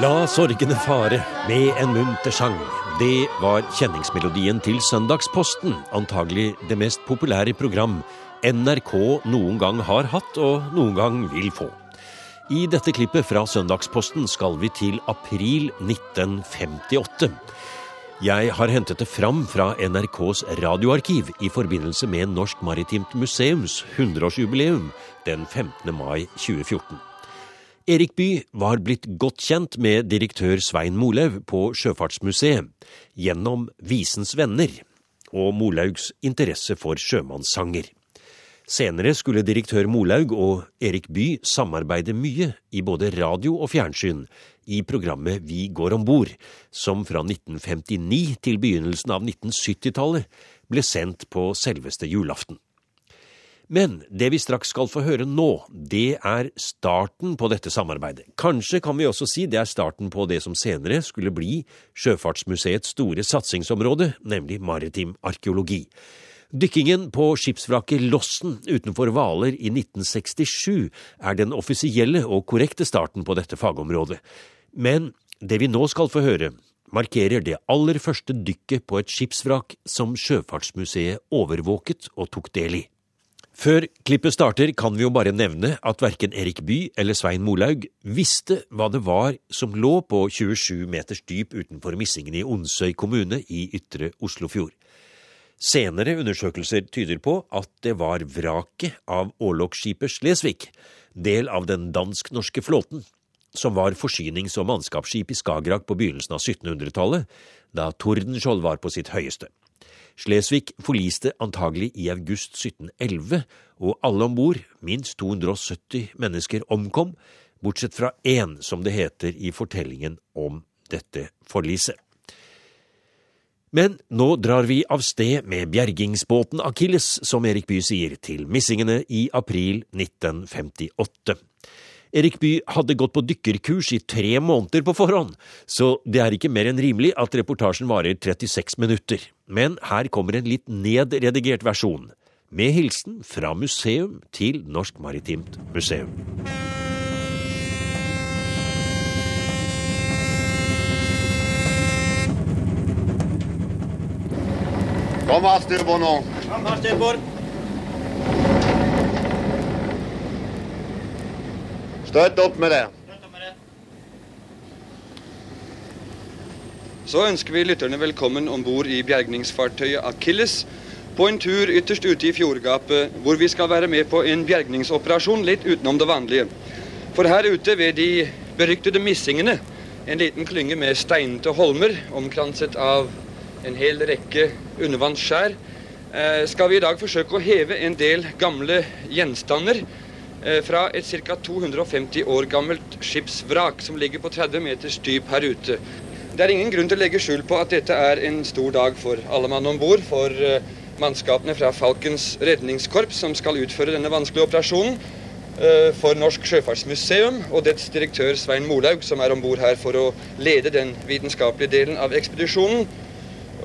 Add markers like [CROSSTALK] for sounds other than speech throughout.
La sorgene fare med en munter sang. Det var kjenningsmelodien til Søndagsposten, antagelig det mest populære program NRK noen gang har hatt og noen gang vil få. I dette klippet fra Søndagsposten skal vi til april 1958. Jeg har hentet det fram fra NRKs radioarkiv i forbindelse med Norsk Maritimt Museums 100-årsjubileum den 15. mai 2014. Erik Bye var blitt godt kjent med direktør Svein Molaug på Sjøfartsmuseet gjennom Visens venner og Molaugs interesse for sjømannssanger. Senere skulle direktør Molaug og Erik Bye samarbeide mye i både radio og fjernsyn i programmet Vi går om bord, som fra 1959 til begynnelsen av 1970-tallet ble sendt på selveste julaften. Men det vi straks skal få høre nå, det er starten på dette samarbeidet. Kanskje kan vi også si det er starten på det som senere skulle bli Sjøfartsmuseets store satsingsområde, nemlig maritim arkeologi. Dykkingen på skipsvraket Lossen utenfor Hvaler i 1967 er den offisielle og korrekte starten på dette fagområdet. Men det vi nå skal få høre, markerer det aller første dykket på et skipsvrak som Sjøfartsmuseet overvåket og tok del i. Før klippet starter, kan vi jo bare nevne at verken Erik Bye eller Svein Molaug visste hva det var som lå på 27 meters dyp utenfor Missingen i Onsøy kommune i ytre Oslofjord. Senere undersøkelser tyder på at det var vraket av årlogsskipet Slesvig, del av den dansk-norske flåten, som var forsynings- og mannskapsskip i Skagerrak på begynnelsen av 1700-tallet, da Tordenskjold var på sitt høyeste. Slesvig forliste antagelig i august 1711, og alle om bord, minst 270 mennesker, omkom, bortsett fra én, som det heter i fortellingen om dette forliset. Men nå drar vi av sted med bjergingsbåten Akilles, som Erik Bye sier, til missingene i april 1958. Erik Bye hadde gått på dykkerkurs i tre måneder på forhånd, så det er ikke mer enn rimelig at reportasjen varer 36 minutter. Men her kommer en litt nedredigert versjon, med hilsen fra museum til Norsk Maritimt Museum. Kom her, styrbord nå. Kom her, styrbord. Støtt opp med det. Så ønsker vi lytterne velkommen om bord i bjergningsfartøyet Akilles på en tur ytterst ute i fjordgapet, hvor vi skal være med på en bjergningsoperasjon litt utenom det vanlige. For her ute ved de beryktede Missingene, en liten klynge med steinete holmer omkranset av en hel rekke undervannsskjær, eh, skal vi i dag forsøke å heve en del gamle gjenstander eh, fra et ca. 250 år gammelt skipsvrak som ligger på 30 meters dyp her ute. Det er ingen grunn til å legge skjul på at dette er en stor dag for alle mann om bord, for eh, mannskapene fra Falkens redningskorps som skal utføre denne vanskelige operasjonen, for Norsk Sjøfartsmuseum og dets direktør Svein Molaug, som er om bord her for å lede den vitenskapelige delen av ekspedisjonen.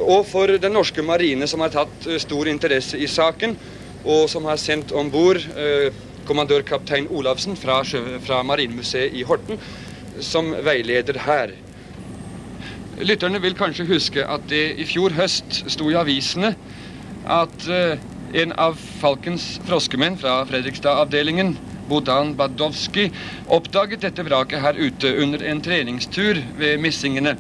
Og for den norske marine, som har tatt uh, stor interesse i saken, og som har sendt om bord kommandørkaptein Olavsen fra, fra Marinemuseet i Horten som veileder her. Lytterne vil kanskje huske at det i fjor høst sto i avisene at uh, en av Falkens froskemenn fra Fredrikstad-avdelingen, Bodan Badowski, oppdaget dette vraket her ute under en treningstur ved Missingene.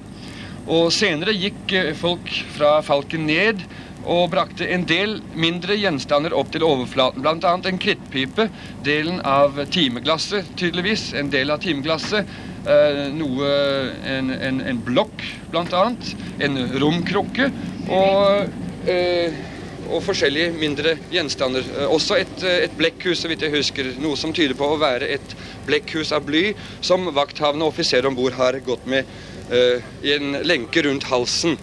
Og senere gikk eh, folk fra Falken ned og brakte en del mindre gjenstander opp til overflaten. Bl.a. en krittpipe, delen av timeglasset, tydeligvis. En del av timeglasset. Eh, noe En, en, en blokk, bl.a. En romkrukke. Og eh, og forskjellige mindre gjenstander. Eh, også et, et, blekkhus, så vidt jeg husker. Noe som tyder på å være et blekkhus av bly, som vakthavende offiser om bord har gått med i en lenke rundt halsen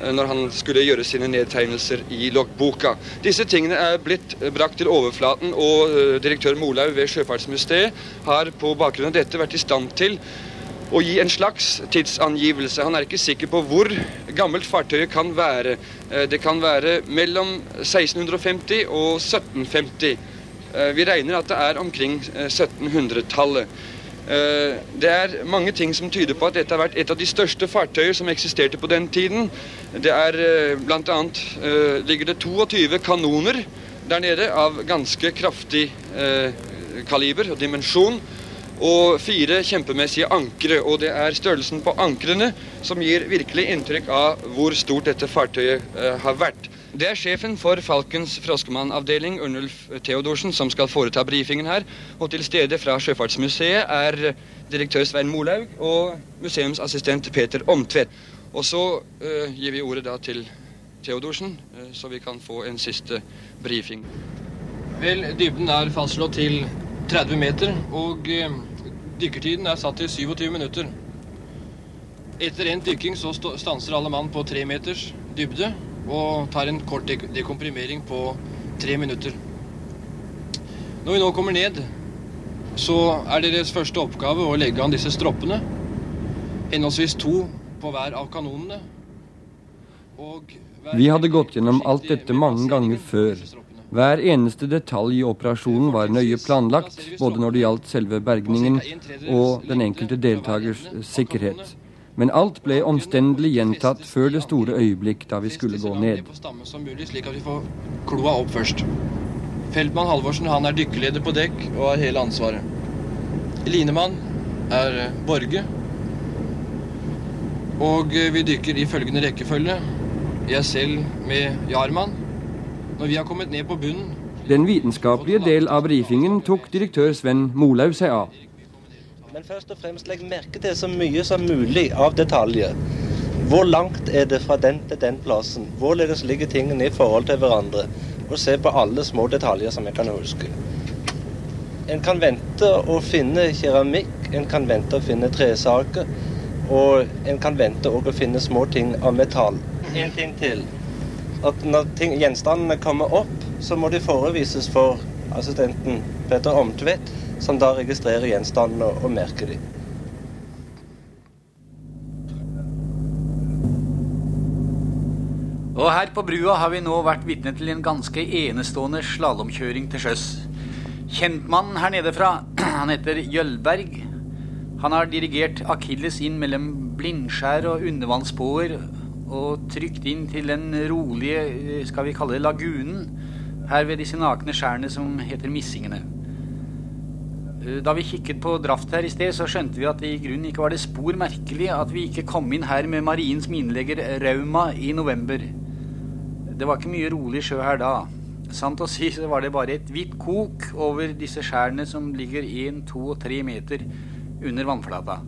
når han skulle gjøre sine nedtegnelser i loggboka. Disse tingene er blitt brakt til overflaten, og eh, direktør Molaug ved Sjøfartsmuseet har på bakgrunn av dette vært i stand til å gi en slags tidsangivelse. Han er ikke sikker på hvor gammelt fartøyet kan være. Det kan være mellom 1650 og 1750. Vi regner at det er omkring 1700-tallet. Eh, Det er mange ting som tyder på at dette har vært et av de største fartøyer som eksisterte på den tiden. Det er bl.a. blant annet eh, ligger det 22 kanoner der nede av ganske kraftig eh, kaliber og dimensjon. Og fire kjempemessige ankre. Og det er størrelsen på ankrene som gir virkelig inntrykk av hvor stort dette fartøyet eh, har vært. Det er sjefen for Falkens Froskemann-avdeling, Ørnulf Theodorsen, som skal foreta brifingen her. Og til stede fra Sjøfartsmuseet er direktør Svein Molaug og museumsassistent Peter Omtvedt. Og så eh, gir vi ordet da til Theodorsen, eh, så vi kan få en siste brifing. Vel, dybden er fastslått til 30 meter, og eh, dykkertiden er satt til 27 minutter. Etter endt dykking så stanser alle mann på tre meters dybde og tar en kort dekomprimering på tre minutter. Når vi nå kommer ned, så er deres første oppgave å legge an disse stroppene. Henholdsvis to på hver av kanonene. Hver Vi hadde gått gjennom alt dette mange ganger før. Hver eneste detalj i operasjonen var nøye planlagt, både når det gjaldt selve bergningen og den enkelte deltakers sikkerhet. Men alt ble omstendelig gjentatt før det store øyeblikk da vi skulle gå ned. Slik at vi får kloa opp først. Feltmann Halvorsen han er dykkerleder på dekk og har hele ansvaret. Linemann er eh, Borge. Og eh, vi dykker i følgende rekkefølge. Jeg selv med Jarmann. Når vi har kommet ned på bunnen Den vitenskapelige del av brifingen tok direktør Sven Molaug seg av. Men først og fremst legg merke til så mye som mulig av detaljer. Hvor langt er det fra den til den plassen? Hvorledes ligger tingene i forhold til hverandre? Og se på alle små detaljer som jeg kan huske. En kan vente å finne keramikk, en kan vente å finne tresaker, og en kan vente å finne små ting av metall. En ting til. At når ting, gjenstandene kommer opp, så må de forevises for assistenten Peter Omtvedt, som da registrerer gjenstandene og merker dem. Og her på brua har vi nå vært vitne til en ganske enestående slalåmkjøring til sjøs. Kjentmannen her nede fra, [CLEARS THROAT] han heter Jølberg. Han har dirigert Akilles inn mellom blindskjær og undervannsbåer og trykt inn til den rolige, eh, skal vi kalle det lagunen, her ved disse nakne skjærene som heter Missingene. Eh, Da vi kikket på draft her i sted, så skjønte vi at i grunnen ikke var det spor merkelig at vi ikke kom inn her med mariens minelegger Rauma i november. Det var ikke mye rolig sjø her da. Sant å si så var det bare et hvitt kok over disse skjærene som ligger 1, 2 og 3 meter under vannflata.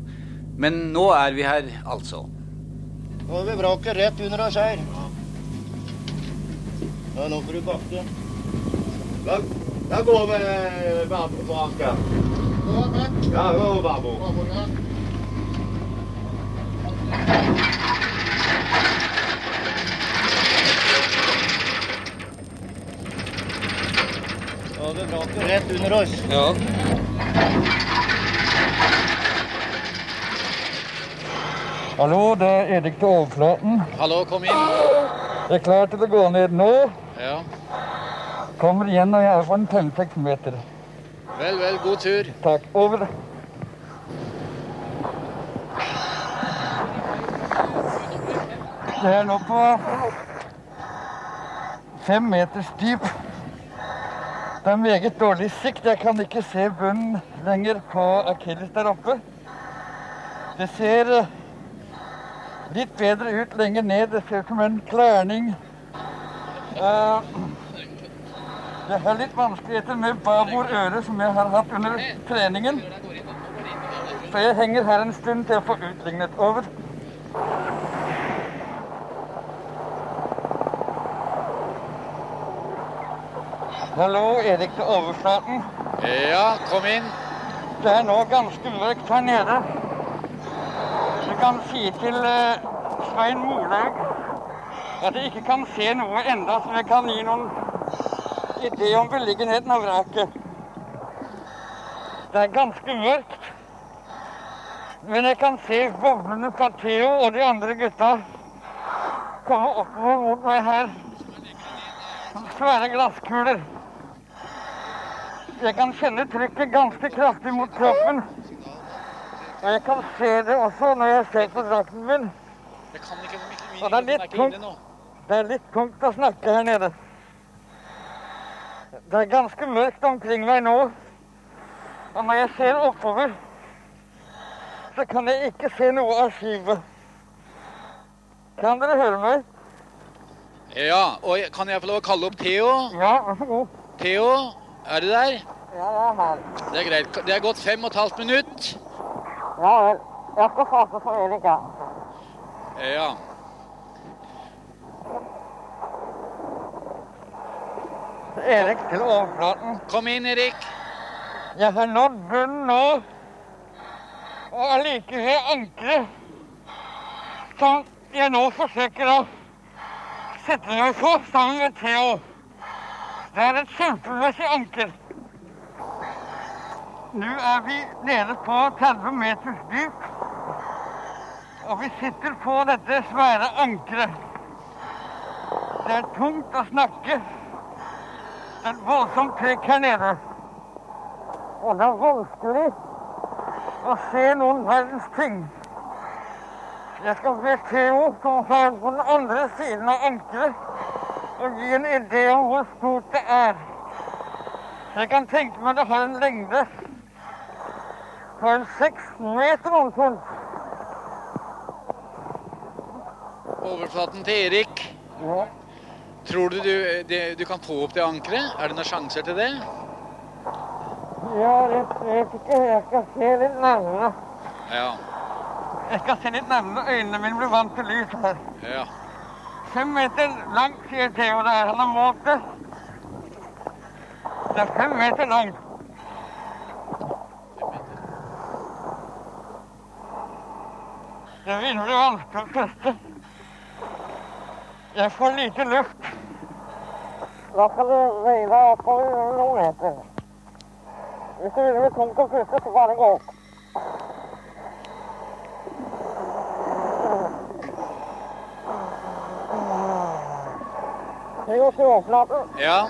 Men nå er vi her, altså. Nå har vi vraket rett under oss her. Ja, nå får du bakke. Da, da går vi bare på vraka. Ja. Nå har vi vraket rett under oss. Ja. Hallo, det er Erik til overflaten. Hallo, kom inn. Jeg er klar til å gå ned nå. Ja. Kommer igjen når jeg er på en fem-seks meter. Vel, vel, god tur. Takk. Over. Det er nå på fem meters dyp. Det er meget dårlig sikt. Jeg kan ikke se bunnen lenger på Akilles der oppe. Det ser litt bedre ut lenger ned. Det ser ut som en klærning. Uh, det er litt vanskeligheter med babord øre, som jeg har hatt under treningen. Så jeg henger her en stund til å få utlignet over. Hallo, Erik til overflaten. Ja, kom inn. Det er nå ganske mørkt her nede. Kan si til eh, Svein Morlaug at jeg ikke kan se noe enda som jeg kan gi noen idé om beliggenheten av vraket. Det er ganske mørkt. Men jeg kan se boblene fra Theo og de andre gutta komme oppover mot meg her. Svære glasskuler. Jeg kan kjenne trykket ganske kraftig mot kroppen. Og jeg kan se det også når jeg ser på drakten min. Jeg kan ikke, Og det er litt tungt. Det er litt tungt å snakke her nede. Det er ganske mørkt omkring meg nå. Og når jeg ser oppover, så kan jeg ikke se noe av skipet. Kan dere høre meg? Ja, og kan jeg få lov å kalle opp Theo? Ja, vær så god. Theo, er du der? Ja, jeg er her. Det er greit. Det er gått fem og et halvt minutt. Ja vel. Jeg skal prate for Erik, ja. Ja. Erik til overflaten. Kom inn, Erik. Jeg har nådd bunnen nå. Og allikevel ankeret som jeg nå forsøker å sette meg på sammen med Theo. Det er et kjempemessig anker. Nå er vi nede på 30 meters dyp. Og vi sitter på dette svære ankeret. Det er tungt å snakke. Det er voldsomt trekk her nede. Og det er vanskelig å se noen verdens ting. Jeg skal be Theo, som er på den andre siden av ankeret, og gi en idé om hvor stort det er. Jeg kan tenke meg det har en lengde på en 16 meter omtrent. Overflaten til Erik. Ja. Tror du du, du kan få opp det ankeret? Er det noen sjanser til det? Ja, jeg vet ikke. Jeg skal se litt nærmere. Ja. Jeg skal se litt nærmere. Øynene mine blir vant til lys her. ja. Fem meter langt, sier Theo det er. Han har målt det. Det er fem meter langt. Det begynner å bli vanskelig å puste. Jeg får lite luft. Da skal du veie deg oppover noen meter. Hvis det begynner med tungt å puste, så bare gå opp. Vi går overflaten. Ja.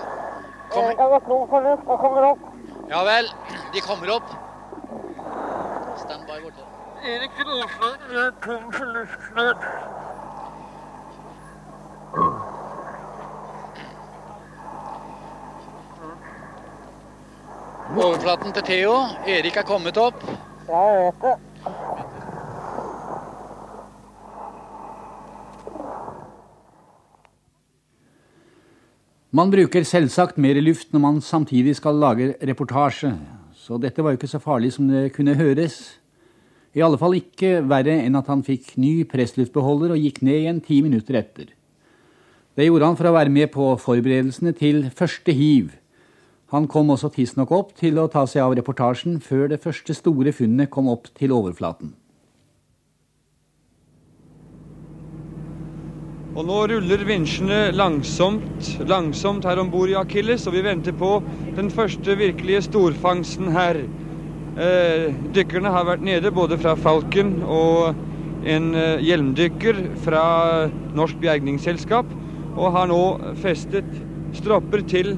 Kom, Jeg kan gå tro for luft og kommer opp. ja vel. De kommer opp. Erik overflaten. Jeg kom for luft. Overflaten til Theo. Erik er kommet opp. Jeg vet det. Man bruker selvsagt mer luft når man samtidig skal lage reportasje, så dette var jo ikke så farlig som det kunne høres. I alle fall ikke verre enn at han fikk ny pressluftbeholder og gikk ned igjen ti minutter etter. Det gjorde han for å være med på forberedelsene til første hiv. Han kom også tidsnok opp til å ta seg av reportasjen før det første store funnet kom opp til overflaten. Og nå ruller vinsjene langsomt, langsomt her om bord i Akilles, og vi venter på den første virkelige storfangsten her. Eh, dykkerne har vært nede både fra Falken og en eh, hjelmdykker fra Norsk Bjergningsselskap, og har nå festet stropper til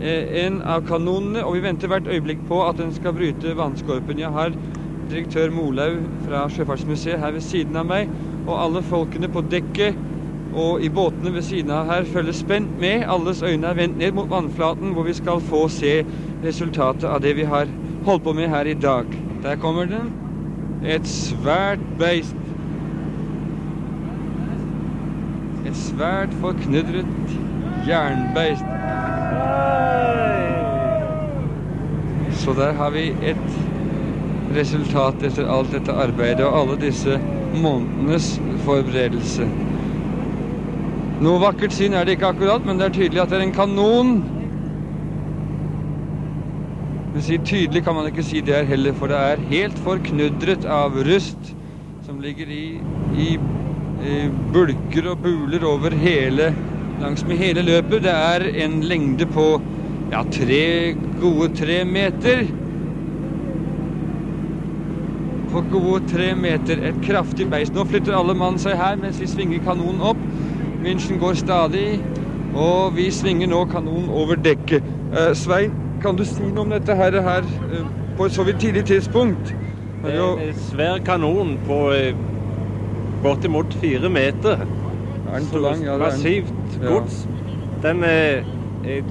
eh, en av kanonene, og vi venter hvert øyeblikk på at den skal bryte vannskorpen. Jeg har direktør Molaug fra Sjøfartsmuseet her ved siden av meg, og alle folkene på dekket og i båtene ved siden av her følger spent med. Alles øyne er vendt ned mot vannflaten, hvor vi skal få se resultatet av det vi har holdt på med her i dag. Der kommer den. Et svært beist. Et svært forknudret jernbeist. Så der har vi et resultat etter alt dette arbeidet og alle disse månedenes forberedelse. Noe vakkert syn er det ikke akkurat, men det er tydelig at det er en kanon. Men si tydelig kan man ikke si det her heller, for det er helt forknudret av rust som ligger i, i, i bulker og buler over hele langsmed hele løpet. Det er en lengde på ja, tre gode tre meter. På gode tre meter. Et kraftig beist. Nå flytter alle mann seg her mens vi svinger kanonen opp. Vinsjen går stadig, og vi svinger nå kanonen over dekket. Eh, Svein, kan du si noe om dette her, her eh, på et så vidt tidlig tidspunkt? Det er en svær kanon på eh, bortimot fire meter. Er den så lang? Ja, er. Massivt Ja. gods. Den eh,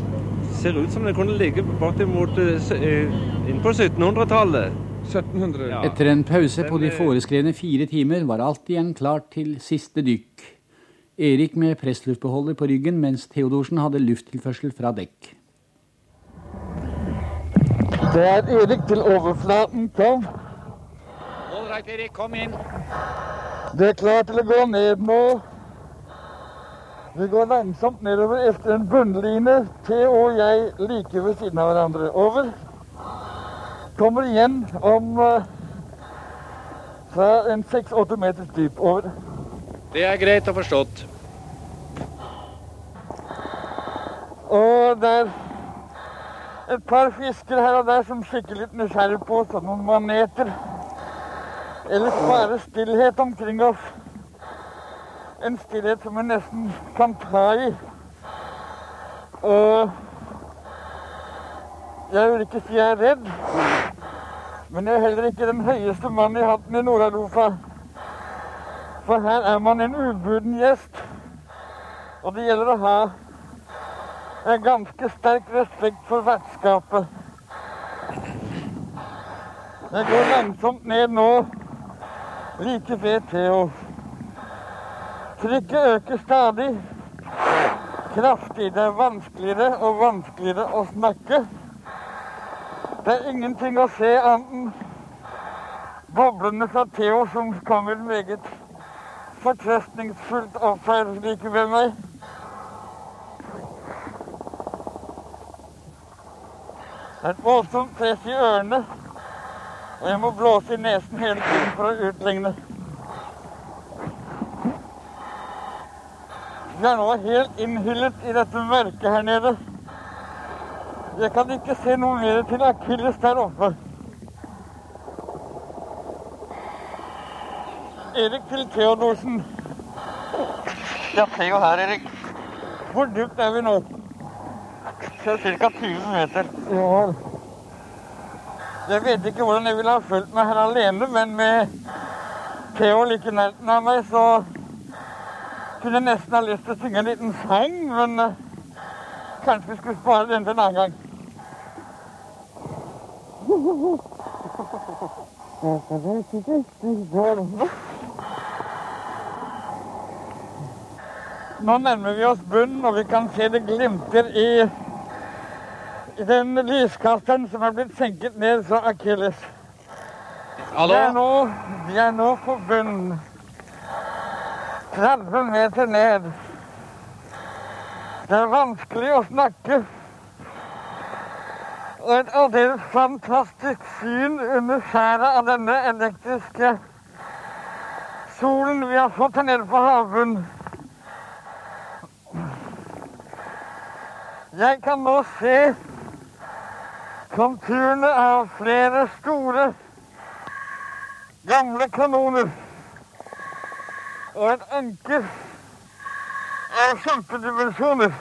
ser ut som den kunne ligge bortimot inn på 1700-tallet. 1700? Ja. Etter en pause på de foreskrevne fire timer var alt igjen klart til siste dykk. Erik med pressluftbeholder på ryggen, mens Theodorsen hadde lufttilførsel fra dekk. Det er Erik til overflaten. Kom. Ålreit, Erik, kom inn. Det er klart til å gå ned nå. Vi går langsomt nedover etter en bunnline. T og jeg like ved siden av hverandre. Over. Kommer igjen om uh, fra en seks-åtte meters dyp. Over. Det er greit og forstått. Og det er et par fisker her og der som kikker litt nysgjerrig på oss, noen maneter. Ellers bare stillhet omkring oss. En stillhet som vi nesten kan ta i. Og jeg vil ikke si jeg er redd, men jeg er heller ikke den høyeste mannen i hatten i Nord-Europa. For her er man en ubuden gjest, og det gjelder å ha en ganske sterk respekt for vertskapet. Jeg går langsomt ned nå, like ved Theo. Trykket øker stadig. Kraftig. Det er vanskeligere og vanskeligere å snakke. Det er ingenting å se annet enn boblene fra Theo som kommer meget fortrøstningsfullt opp her like ved meg. Det er et voldsomt press i ørene, og jeg må blåse i nesen hele tiden for å utligne. Vi er nå helt innhyllet i dette mørket her nede. Jeg kan ikke se noe mer til Akilles der oppe. Erik til Theodorsen. Ja, Theo her, Erik. Hvor dypt er vi nå? Ca. 20 meter. Ja. Jeg vet ikke hvordan jeg ville ha fulgt meg her alene, men med Theo like i nærheten av meg, så kunne jeg nesten ha lyst til å synge en liten sang, men eh, kanskje vi skulle spare den til en annen gang. Nå nærmer vi oss bunnen, og vi kan se det glimter i den lyskasteren som er blitt senket ned fra Akilles. De er nå, vi er nå på bunnen. 30 meter ned. Det er vanskelig å snakke. Og et aldeles fantastisk syn under skjæret av denne elektriske solen vi har fått her nede på havbunnen. Jeg kan nå se konturene av flere store, gamle kanoner. Og et anker av kjempedimensjoner.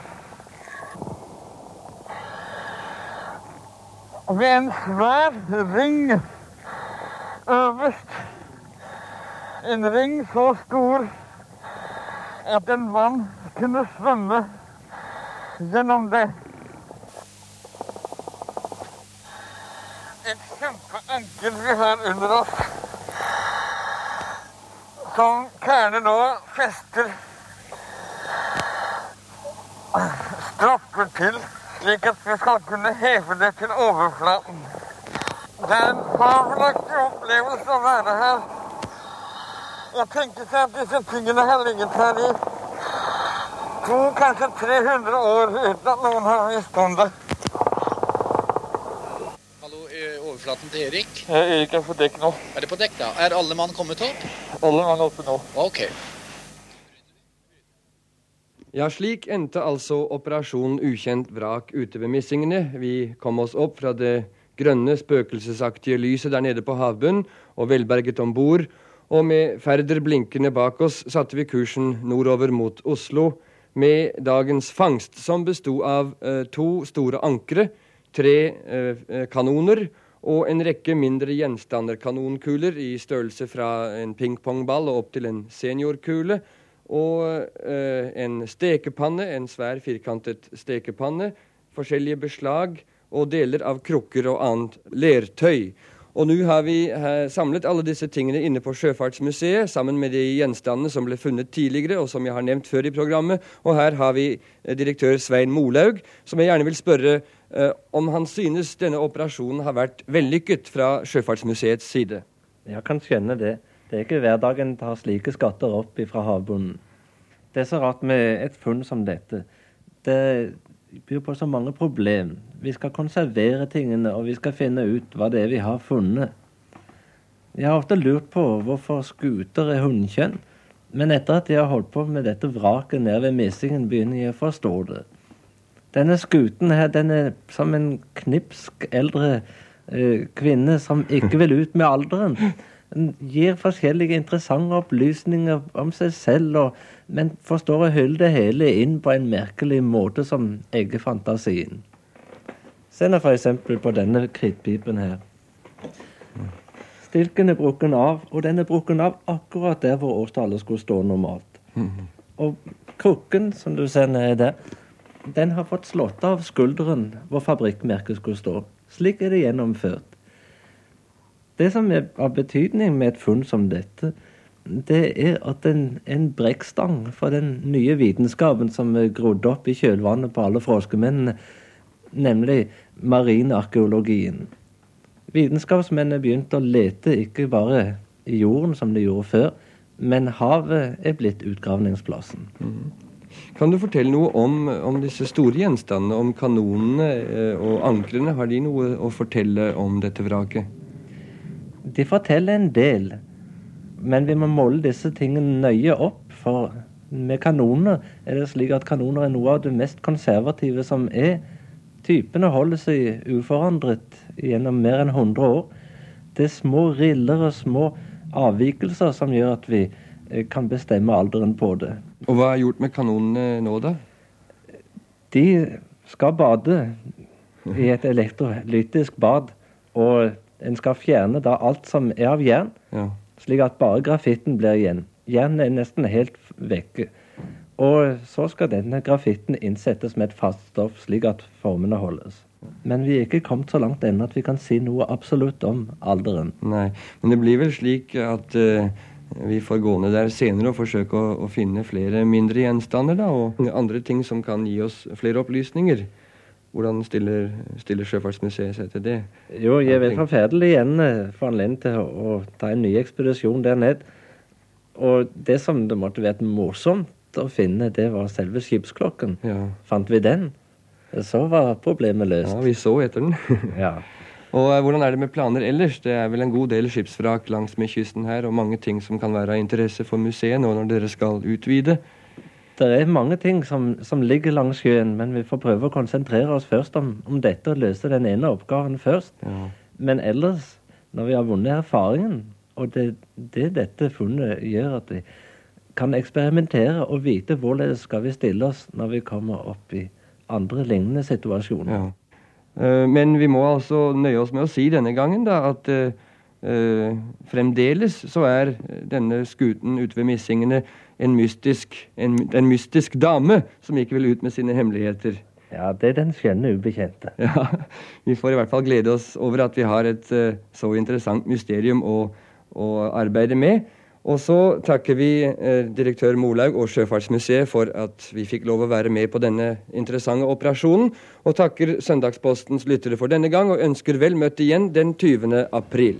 Ved en svær ring øverst. En ring så stor at en mann kunne svømme gjennom det. Et kjempeanker vi har under oss, som Kerne nå fester stropper til, slik at vi skal kunne heve det til overflaten. Det er en fabelaktig opplevelse å være her. Jeg tenker seg at disse tingene har ligget her i to, kanskje 300 år uten at noen har visst om det. Hallo, eh, overflaten til Erik. Erik er på dekk nå. Er det på dekk, da? Er alle mann kommet opp? Alle mann oppe nå. Ok. Ja, slik endte altså operasjon Ukjent vrak ute ved Missingene. Vi kom oss opp fra det grønne, spøkelsesaktige lyset der nede på havbunnen og velberget om bord, og med Færder blinkende bak oss satte vi kursen nordover mot Oslo med dagens fangst, som besto av eh, to store ankre, tre eh, eh, kanoner og en rekke mindre gjenstanderkanonkuler i størrelse fra en pingpongball og opp til en seniorkule. Og eh, en stekepanne, en svær firkantet stekepanne, forskjellige beslag og deler av krukker og annet lertøy. Og nå har vi samlet alle disse tingene inne på Sjøfartsmuseet, sammen med de gjenstandene som ble funnet tidligere, og som jeg har nevnt før i programmet. Og her har vi eh, direktør Svein Molaug, som jeg gjerne vil spørre eh, om han synes denne operasjonen har vært vellykket fra Sjøfartsmuseets side. Jeg kan skjønne det. Det er ikke hverdagen dag en tar slike skatter opp fra havbunnen. Det er så rart med et funn som dette. Det byr på så mange problem. Vi skal konservere tingene, og vi skal finne ut hva det er vi har funnet. Jeg har ofte lurt på hvorfor skuter er hunnkjønn, men etter at jeg har holdt på med dette vraket nede ved Missingen, begynner jeg å forstå det. Denne skuten her, den er som en knipsk eldre eh, kvinne som ikke vil ut med alderen. Gir forskjellige interessante opplysninger om seg selv, og, men forstår å hylle det hele inn på en merkelig måte som egger fantasien. Se nå f.eks. på denne krittpipen her. Stilken er brukken av, og den er brukken av akkurat der hvor årstallet skulle stå normalt. Og krukken, som du ser nedi der, den har fått slått av skulderen hvor fabrikkmerket skulle stå. Slik er det gjennomført. Det som er av betydning med et funn som dette, det er at en, en brekkstang for den nye vitenskapen som er grodd opp i kjølvannet på alle froskemennene, nemlig marinarkeologien. Vitenskapsmennene begynte å lete ikke bare i jorden, som de gjorde før, men havet er blitt utgravningsplassen. Mm. Kan du fortelle noe om, om, disse store gjenstandene, om kanonene eh, og ankrene? Har de noe å fortelle om dette vraket? De forteller en del, men vi må måle disse tingene nøye opp. For med kanoner er det slik at kanoner er noe av det mest konservative som er. Typene holder seg uforandret gjennom mer enn 100 år. Det er små riller og små avvikelser som gjør at vi eh, kan bestemme alderen på det. Og hva er gjort med kanonene nå, da? De skal bade i et elektrolytisk bad. Og en skal fjerne da alt som er av jern, ja. slik at bare grafitten blir igjen. Jernet er nesten helt vekke. Og så skal denne grafitten innsettes med et fast stoff, slik at formene holdes. Men vi er ikke kommet så langt ennå at vi kan si noe absolutt om alderen. Nei, Men det blir vel slik at uh, vi får gå ned der senere og forsøke å, å, finne flere mindre gjenstander da, og andre ting som kan gi oss flere opplysninger. Hvordan stiller, stiller Sjøfartsmuseet seg til det? Jo, jeg vil forferdelig igjen eh, få anledning til å, å ta en ny ekspedisjon der ned. Og det som det måtte vært morsomt å finne, det var selve skipsklokken. Ja. Fant vi den, så var problemet løst. Ja, vi så etter den. [LAUGHS] ja. Og eh, hvordan er det med planer ellers? Det er vel en god del skipsvrak langsmed kysten her, og mange ting som kan være av interesse for museet nå når dere skal utvide. Det er mange ting som, som, ligger langs sjøen, men vi får prøve å konsentrere oss først om, om dette og løse den ene oppgaven først. Ja. Men ellers, når vi har vunnet erfaringen, og det, det dette funnet gjør at vi kan eksperimentere og vite hvorledes skal vi stille oss når vi kommer opp i andre lignende situasjoner. Ja. Uh, men vi må altså nøye oss med å si denne gangen da, at uh, fremdeles så er denne skuten ute ved Missingene en mystisk, en, en mystisk dame som ikke vil ut med sine hemmeligheter. Ja, det er den skjønne ubekjente. [LAUGHS] Ja, Vi får i hvert fall glede oss over at vi har et uh, så interessant mysterium å, å arbeide med. Og så takker vi uh, direktør Molaug og Sjøfartsmuseet for at vi fikk lov å være med på denne interessante operasjonen, og takker Søndagspostens lyttere for denne gang, og ønsker vel møtt igjen den 20. april.